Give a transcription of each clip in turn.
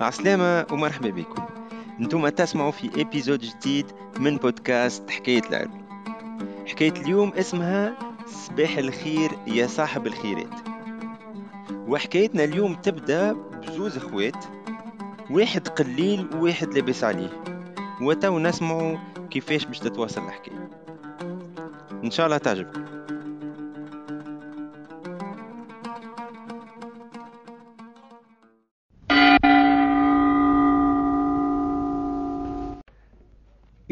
عسلامة ومرحبا بكم. أنتم تسمعوا في ابيزود جديد من بودكاست حكاية العلم حكاية اليوم اسمها صباح الخير يا صاحب الخيرات. وحكايتنا اليوم تبدأ بزوز أخوات واحد قليل وواحد لاباس عليه. وتو نسمعوا كيفاش باش تتواصل الحكاية. إن شاء الله تعجبكم.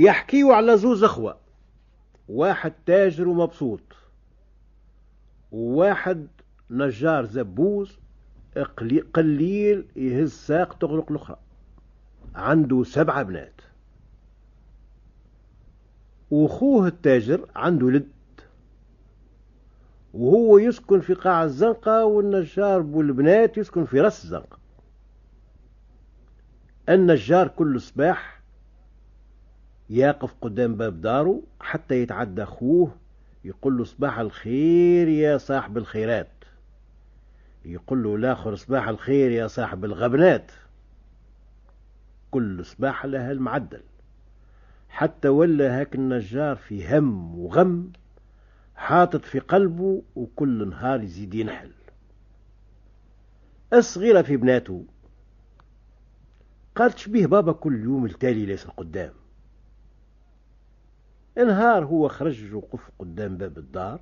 يحكيوا على زوز أخوة. واحد تاجر ومبسوط. وواحد نجار زبوز قليل يهز ساق تغلق الأخرى. عنده سبعة بنات. وأخوه التاجر عنده لد وهو يسكن في قاع الزنقة والنجار والبنات يسكن في رأس الزنقة. النجار كل صباح يقف قدام باب داره حتى يتعدى أخوه يقول له صباح الخير يا صاحب الخيرات. يقول له الآخر صباح الخير يا صاحب الغبنات. كل صباح لها المعدل. حتى ولا هاك النجار في هم وغم حاطط في قلبه وكل نهار يزيد ينحل. الصغيرة في بناته قالت شبيه بابا كل يوم التالي ليس القدام. نهار هو خرج وقف قدام باب الدار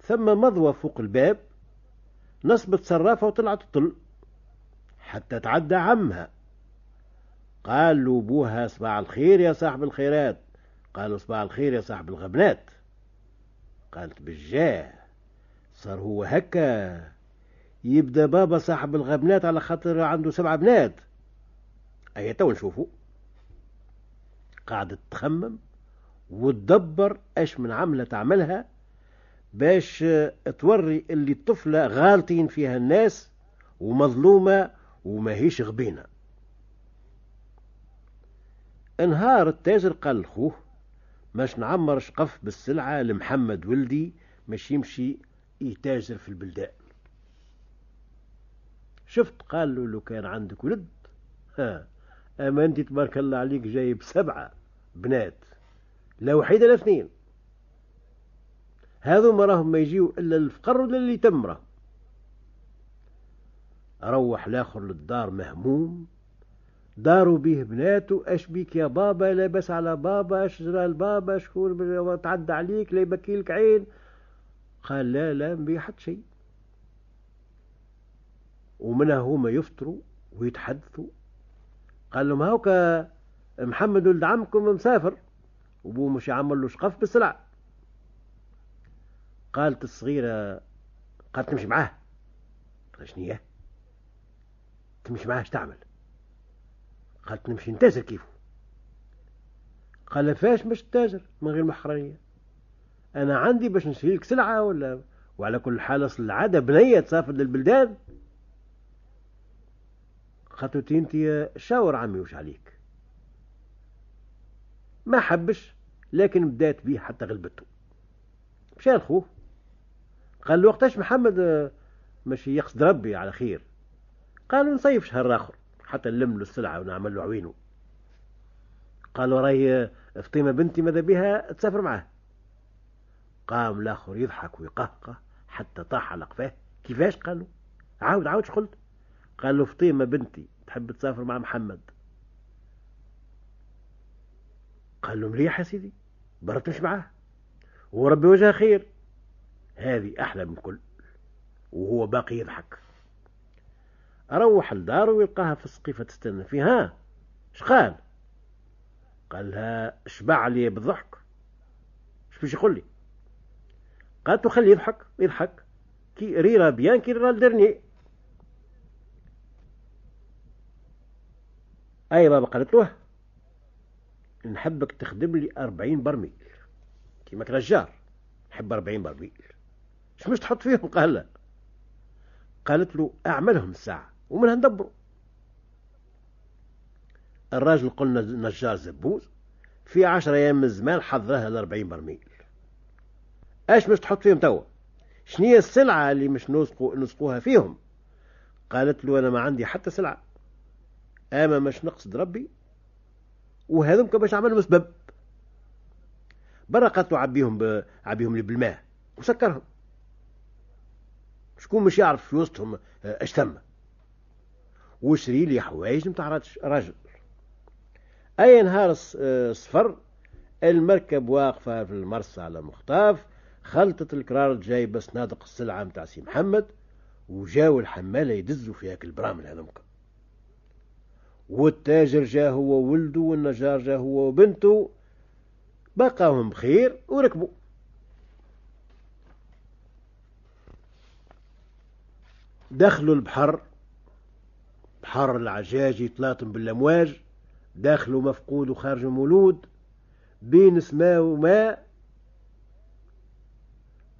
ثم مضوى فوق الباب نصبت صرافة وطلعت تطل حتى تعدى عمها. قال له بوها صباح الخير يا صاحب الخيرات. قال صباح الخير يا صاحب الغبنات. قالت بالجاه صار هو هكا. يبدأ بابا صاحب الغبنات على خاطر عنده سبع بنات. اي تو نشوفوا قاعدة تخمم. وتدبر إيش من عملة تعملها باش توري اللي الطفلة غالطين فيها الناس ومظلومة وماهيش غبينة. انهار التاجر قال لخوه ماش نعمر شقف بالسلعة لمحمد ولدي مش يمشي يتاجر في البلدان. شفت قال له لو كان عندك ولد؟ ها أما أنت تبارك الله عليك جايب سبعة بنات. لا وحيدة لا اثنين هذو ما راهم ما يجيو إلا الفقر ولا اللي تمره روح الآخر للدار مهموم. داروا به بناته أش بيك يا بابا؟ لابس على بابا أش جرى البابا؟ شكون تعدى عليك لا يبكي لك عين. قال لا لا بي حد شيء. ومنها هما يفطروا ويتحدثوا قال لهم هاوكا محمد ولد عمكم مسافر. وبوه مش يعمل له شقف بالسلع قالت الصغيرة قالت تمشي معاه. قال شنية تمشي معاه تعمل؟ قالت نمشي نتاجر كيفه قال فاش باش تتاجر؟ من غير محرمية. أنا عندي باش نشري لك سلعة ولا وعلى كل حال أصل العادة بنية تسافر للبلدان. قالت أنت شاور عمي وش عليك؟ ما حبش. لكن بدات بيه حتى غلبته. مشى لخوه. قال له وقتاش محمد ماشي يقصد ربي على خير. قالوا نصيف شهر آخر حتى نلم له السلعة ونعمل له عوينه قالوا راهي فطيمة بنتي ماذا بها؟ تسافر معاه. قام الآخر يضحك ويقهقه حتى طاح على قفاه. كيفاش؟ قالوا عاود عاود قلت؟ قال له فطيمة بنتي تحب تسافر مع محمد. قال له مليح يا سيدي. برا مش معاه وربي وجهه خير. هذه أحلى من كل. وهو باقي يضحك. أروح لداره ويلقاها في السقيفة تستنى فيها. اش قال؟ لها شبع لي بالضحك؟ اش باش يقول لي؟ قالت له خليه يضحك يضحك. كي ريرا بيان كي ريرا الدرني أي بابا؟ قالت له نحبك تخدم لي أربعين برميل. كيما نجار نحب أربعين برميل. اش مش تحط فيهم؟ قال لا. قالت له أعملهم الساعة ومنها ندبروا. الراجل قلنا نجار زبوز في عشر أيام من الزمان حضرها لأربعين برميل. إيش مش تحط فيهم توا؟ شنية السلعة اللي مش نسقو نسقوها فيهم؟ قالت له أنا ما عندي حتى سلعة. أما مش نقصد ربي وهذوك باش عملهم سبب برا قتلوا عبيهم. عبيهم بالماء وسكرهم شكون مش يعرف في وسطهم آه، اش ثم؟ وشري لي حوايج نتاع راجل؟ أي نهار صفر المركب واقفة في المرسى على مخطاف خلطت الكرار جايبة صنادق السلعة متاع سي محمد وجاو الحمالة يدزوا في هاك البرامل هذوك والتاجر جا هو وولده والنجار جا هو وبنته بقاهم بخير وركبوا. دخلوا البحر بحر العجاج يتلاطم بالأمواج داخله مفقود وخارج مولود بين سماء وماء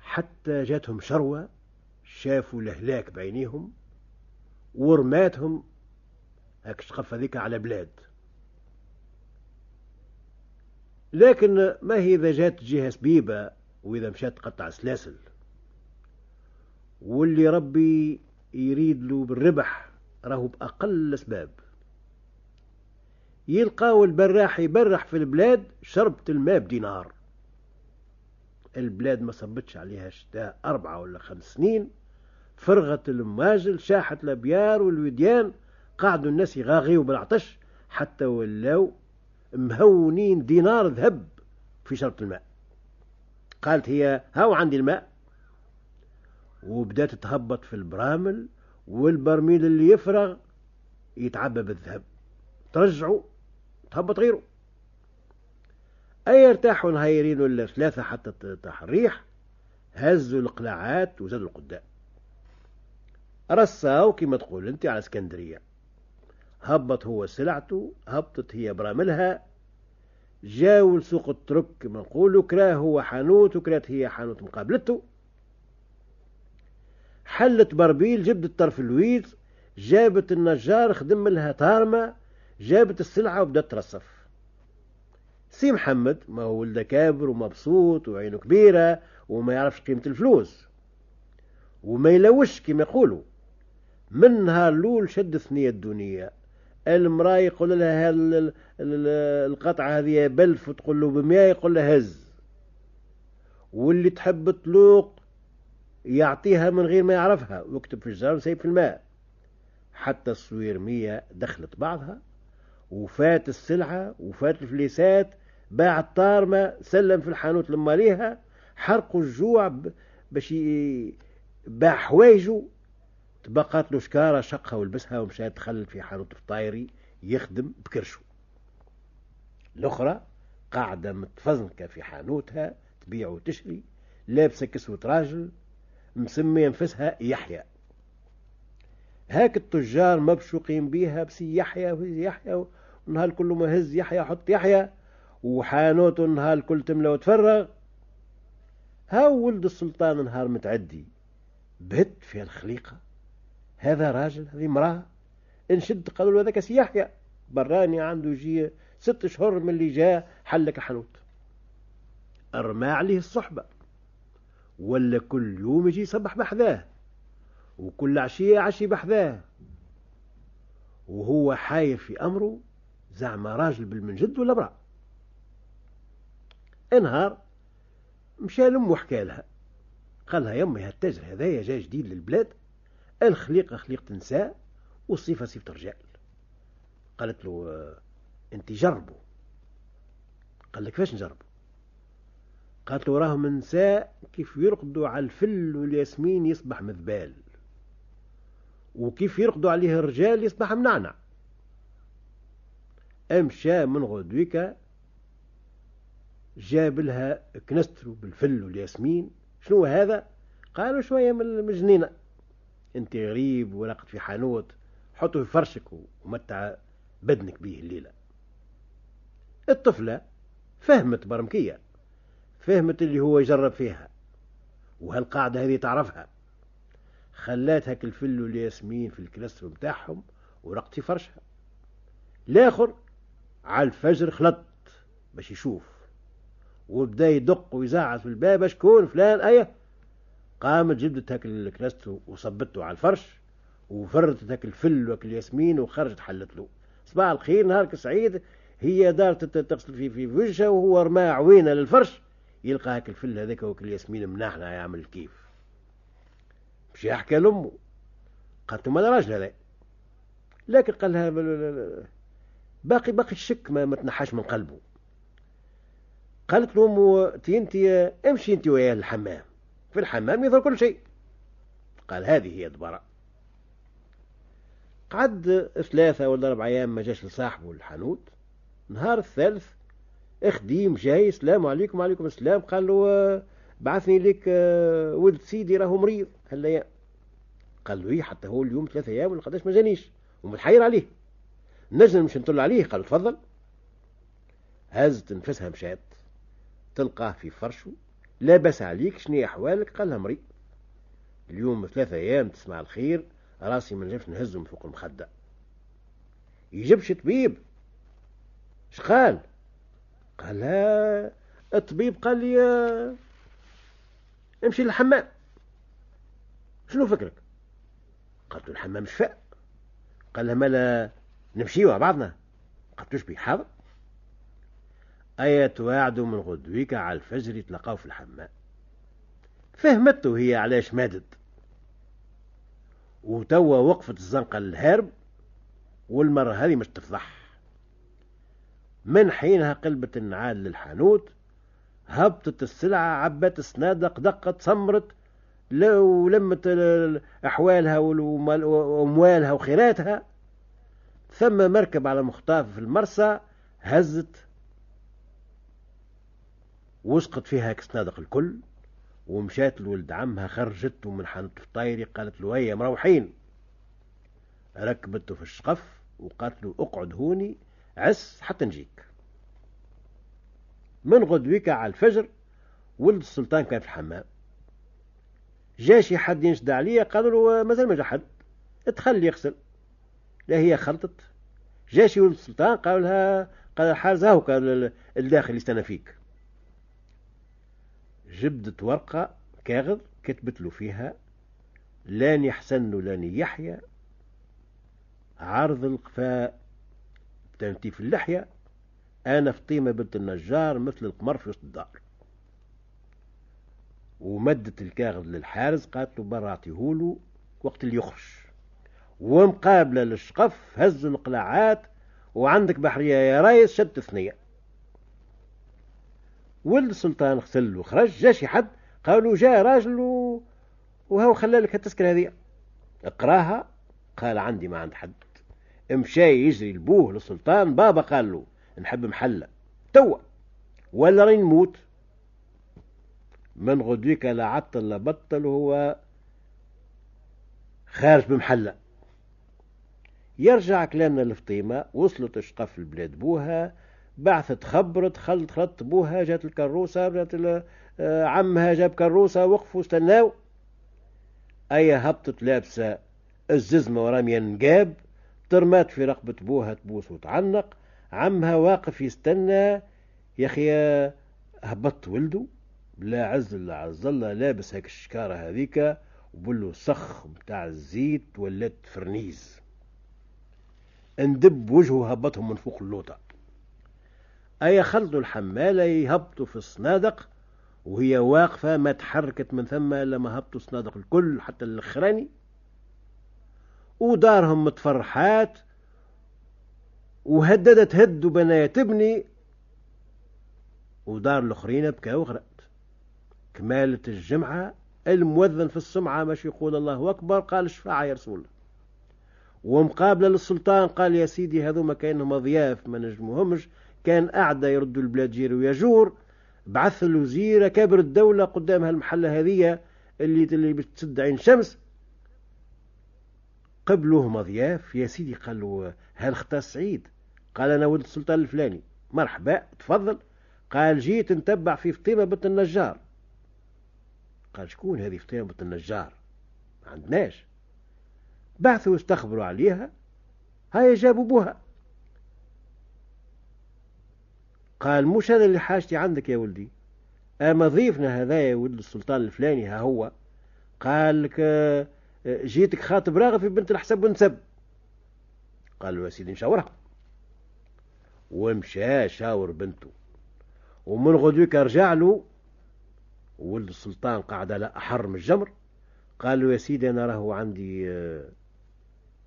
حتى جاتهم شروة شافوا الهلاك بعينيهم ورماتهم هاك الشقف هذيك على بلاد. لكن ما هي إذا جات جهة سبيبة وإذا مشات تقطع سلاسل؟ واللي ربي يريد له بالربح راهو بأقل الأسباب يلقاو البراح يبرح في البلاد شربت الماء بدينار البلاد ما صبتش عليها شتاء أربعة ولا خمس سنين فرغت الماجل شاحت الأبيار والوديان قعدوا الناس يغاغيوا بالعطش حتى ولاو مهونين دينار ذهب في شربة الماء. قالت هي هاو عندي الماء. وبدات تهبط في البرامل والبرميل اللي يفرغ يتعبى بالذهب. ترجعوا تهبط غيره. أي ارتاحوا نهايرين ولا ثلاثة حتى الريح هزوا القلاعات وزادوا القدام. رصاو كما تقول أنت على اسكندرية. هبط هو سلعته هبطت هي براملها. جاو لسوق الترك كما نقولوا كراه هو حانوت وكرات هي حانوت مقابلته. حلت بربيل جبت الطرف اللويز جابت النجار خدم لها طارمة جابت السلعة وبدأت ترصف. سي محمد ما هو ولده كابر ومبسوط وعينه كبيرة وما يعرفش قيمة الفلوس. وما يلوش كما يقولوا. من نهار الأول شد ثنية الدنيا المرأة يقول لها القطعة هذه بلف وتقول له بمية يقول لها هز. واللي تحب تلوق يعطيها من غير ما يعرفها ويكتب في الجار وسيب في الماء. حتى الصويرمية دخلت بعضها وفات السلعة وفات الفليسات باع الطارمة سلم في الحانوت لما ليها حرقوا الجوع باش باع حوايجه تبقات له شكارة شقها ولبسها ومشى دخل في حانوت فطايري يخدم بكرشه الأخرى قاعدة متفزنكة في حانوتها تبيع وتشري لابسة كسوة راجل مسمي نفسها يحيى. هاك التجار مبشوقين بيها بسي يحيى وسي يحيى ونهار كله ما هز يحيى حط يحيى وحانوت نهار الكل تملى وتفرغ. هاو ولد السلطان نهار متعدي بهت في الخليقة هذا راجل هذه امرأة. انشد قالوا له هذاك سي يحيى براني عنده جي ست شهور من اللي جاء حلك الحانوت أرمى عليه الصحبة. ولا كل يوم يجي يصبح بحذاه. وكل عشية عشي بحذاه. وهو حاير في أمره زعما راجل بالمنجد ولا برا انهار. مشى لأمه وحكى لها. قال لها يمي هالتاجر هذايا جاي جديد للبلاد. الخليقة خليقة نساء والصفة صفة رجال. قالت له آه، أنت جربه قال لك كيفاش نجربه قالت له راهم نساء كيف يرقدوا على الفل والياسمين يصبح مذبال وكيف يرقدوا عليه الرجال يصبح منعنع أمشى من غدويك جاب لها كنسترو بالفل والياسمين. شنو هذا؟ قالوا شوية من الجنينة. انت غريب ورقد في حانوت حطه في فرشك ومتع بدنك به الليلة. الطفلة فهمت برمكية فهمت اللي هو يجرب فيها وهالقاعدة هذه تعرفها. خلات هاك الفل والياسمين في الكلاستر متاعهم ورقت في فرشها. الآخر على الفجر خلط باش يشوف وبدا يدق ويزعز في الباب شكون فلان؟ أيه. قامت جبدت هاك الكلاستر وصبته على الفرش وفرتت هاك الفل وهاك الياسمين وخرجت حلت له. صباح الخير نهارك سعيد هي دار تغسل في في وجهها وهو رمى عوينه للفرش يلقى هاك الفل هذاك وكل ياسمين مناحنا يعمل كيف. مشي يحكي لأمه. قالت له راجل هذا؟ لكن قال لها باقي باقي الشك ما, تنحاش من قلبه. قالت له أمه انت أمشي أنت وياه الحمام. في الحمام يظهر كل شيء. قال هذه هي الدبرة قعد ثلاثة ولا أربع أيام ما جاش لصاحبه الحانوت. نهار الثالث إخديم جاي السلام عليكم وعليكم السلام. قال له بعثني لك آه، ولد سيدي راهو مريض. هالأيام قال له إيه حتى هو اليوم ثلاثة أيام ولا قداش ما جانيش ومتحير عليه. نجم مش نطل عليه. قال تفضل. هزت نفسها مشات تلقاه في فرشه لاباس عليك شنو أحوالك؟ قال مريض. اليوم ثلاثة أيام تسمع الخير راسي ما نجمش نهزه من فوق المخدة. يجيبش طبيب. اش قال؟ لا الطبيب قال لي امشي للحمام. شنو فكرك؟ قلت له الحمام شفاء. قال لها مالا نمشيو مع بعضنا. قلت له حاضر. أية توعد من غدويك على الفجر تلقاو في الحمام. فهمته هي علاش مادت وتوا وقفت الزنقة الهرب والمرة هذه مش تفضح. من حينها قلبت النعال للحانوت هبطت السلعة عبت الصنادق دقت صمرت لو لمت أحوالها وأموالها وخيراتها. ثم مركب على مخطاف في المرسى هزت وسقط فيها صنادق الكل ومشات لولد عمها خرجته من حانوت الطايري قالت له هيا مروحين. ركبته في الشقف وقالت له اقعد هوني عس حتى نجيك. من غدويك على الفجر ولد السلطان كان في الحمام. جا شي حد ينشد عليه قالوا له مازال ما جا حد ادخل يغسل. لا هي خلطت جا شي ولد السلطان قالوا لها قال الحارس هاو قال الداخل يستنى فيك. جبدت ورقة كاغذ كتبت له فيها لاني حسن لاني يحيى عرض القفاء تنتي في اللحية أنا فطيمة بنت النجار مثل القمر في وسط الدار. ومدت الكاغذ للحارس قالت له برا اعطيهوله وقت اللي يخرج. ومقابلة للشقف هزوا القلاعات وعندك بحرية يا ريس شد ثنية ولد السلطان غسل وخرج جا شي حد قالوا جاء راجل و... وهو خلى لك التذكرة هذه. اقراها قال عندي ما عند حد. مشى يجري لبوه للسلطان بابا قال له نحب محلة توا. ولا رين نموت. من غدويك لا عطل لا بطل وهو خارج بمحلة يرجع كلامنا لفطيمة وصلت اشقف البلاد بوها. بعثت خبرت خلط بوها جات الكروسة جات آه، عمها جاب كروسة وقفوا استناو. أي هبطت لابسة الززمة ورامية نقاب ترمات في رقبة بوها تبوس وتعنق. عمها واقف يستنى. يا أخي هبط ولده لا عز لا عز الله لابس هيك الشكارة هذيك وبلو سخ بتاع الزيت ولات فرنيز. اندب وجهه هبطهم من فوق اللوطة. أي خلطوا الحمالة يهبطوا في الصنادق وهي واقفة ما تحركت من ثم إلا ما هبطوا الصنادق الكل حتى الأخراني. ودارهم متفرحات وهددت هد وبنايا تبني ودار الأخرين بكى وغرقت. كمالة الجمعة المؤذن في السمعة مش يقول الله أكبر قال شفاعة يا رسول الله. ومقابلة للسلطان قال يا سيدي هذوما كأنهم أضياف ما نجموهمش. كان أعدى يردوا البلاد جير ويجور بعث الوزير كابر الدولة قدام هالمحلة هذية اللي اللي بتسد عين شمس. قبلوهم أضياف يا سيدي قالوا هل اختار سعيد. قال أنا ولد السلطان الفلاني. مرحبا تفضل. قال جيت نتبع في فطيمة بنت النجار. قال شكون هذه فطيمة بنت النجار؟ ما عندناش. بعثوا استخبروا عليها هاي جابوا بوها. قال مش هذا اللي حاجتي عندك يا ولدي؟ أما ضيفنا هذا يا ولد السلطان الفلاني ها هو. قال لك جيتك خاطب راغب في بنت الحسب ونسب قال له يا سيدي نشاورها ومشى شاور بنته. ومن غدوك رجع له. ولد السلطان قاعد على أحر من الجمر. قال له يا سيدي أنا راهو عندي آه،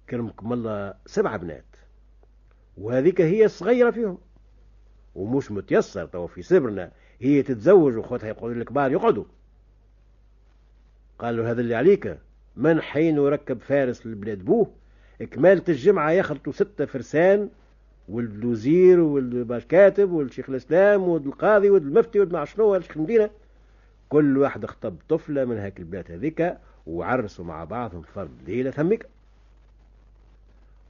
كرمكم الله سبع بنات. وهذيك هي الصغيرة فيهم. ومش متيسر تو في سبرنا. هي تتزوج وخوتها يقعدوا الكبار يقعدوا. قال له هذا اللي عليك. من حين يركب فارس لبلاد بوه؟ كمالة الجمعة يخلطوا ستة فرسان والوزير والكاتب والشيخ الإسلام والقاضي والمفتي والمع شنو الشيخ المدينة. كل واحد اخطب طفلة من هاك البلاد هذيك وعرسوا مع بعضهم فرد ليلة ثمك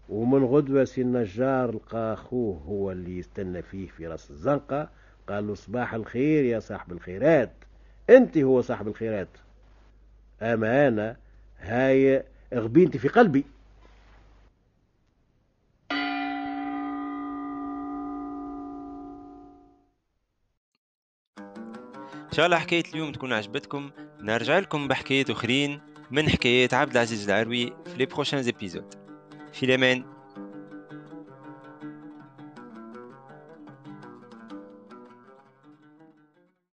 ومن غدوة سي النجار لقى أخوه هو اللي يستنى فيه في راس الزنقة. قال له صباح الخير يا صاحب الخيرات. أنت هو صاحب الخيرات. أما أنا هاي غبينتي في قلبي. إن شاء الله حكاية اليوم تكون عجبتكم. نرجع لكم بحكايات أخرين من حكايات عبد العزيز العروي في لي بروشان زيبيزود في الامان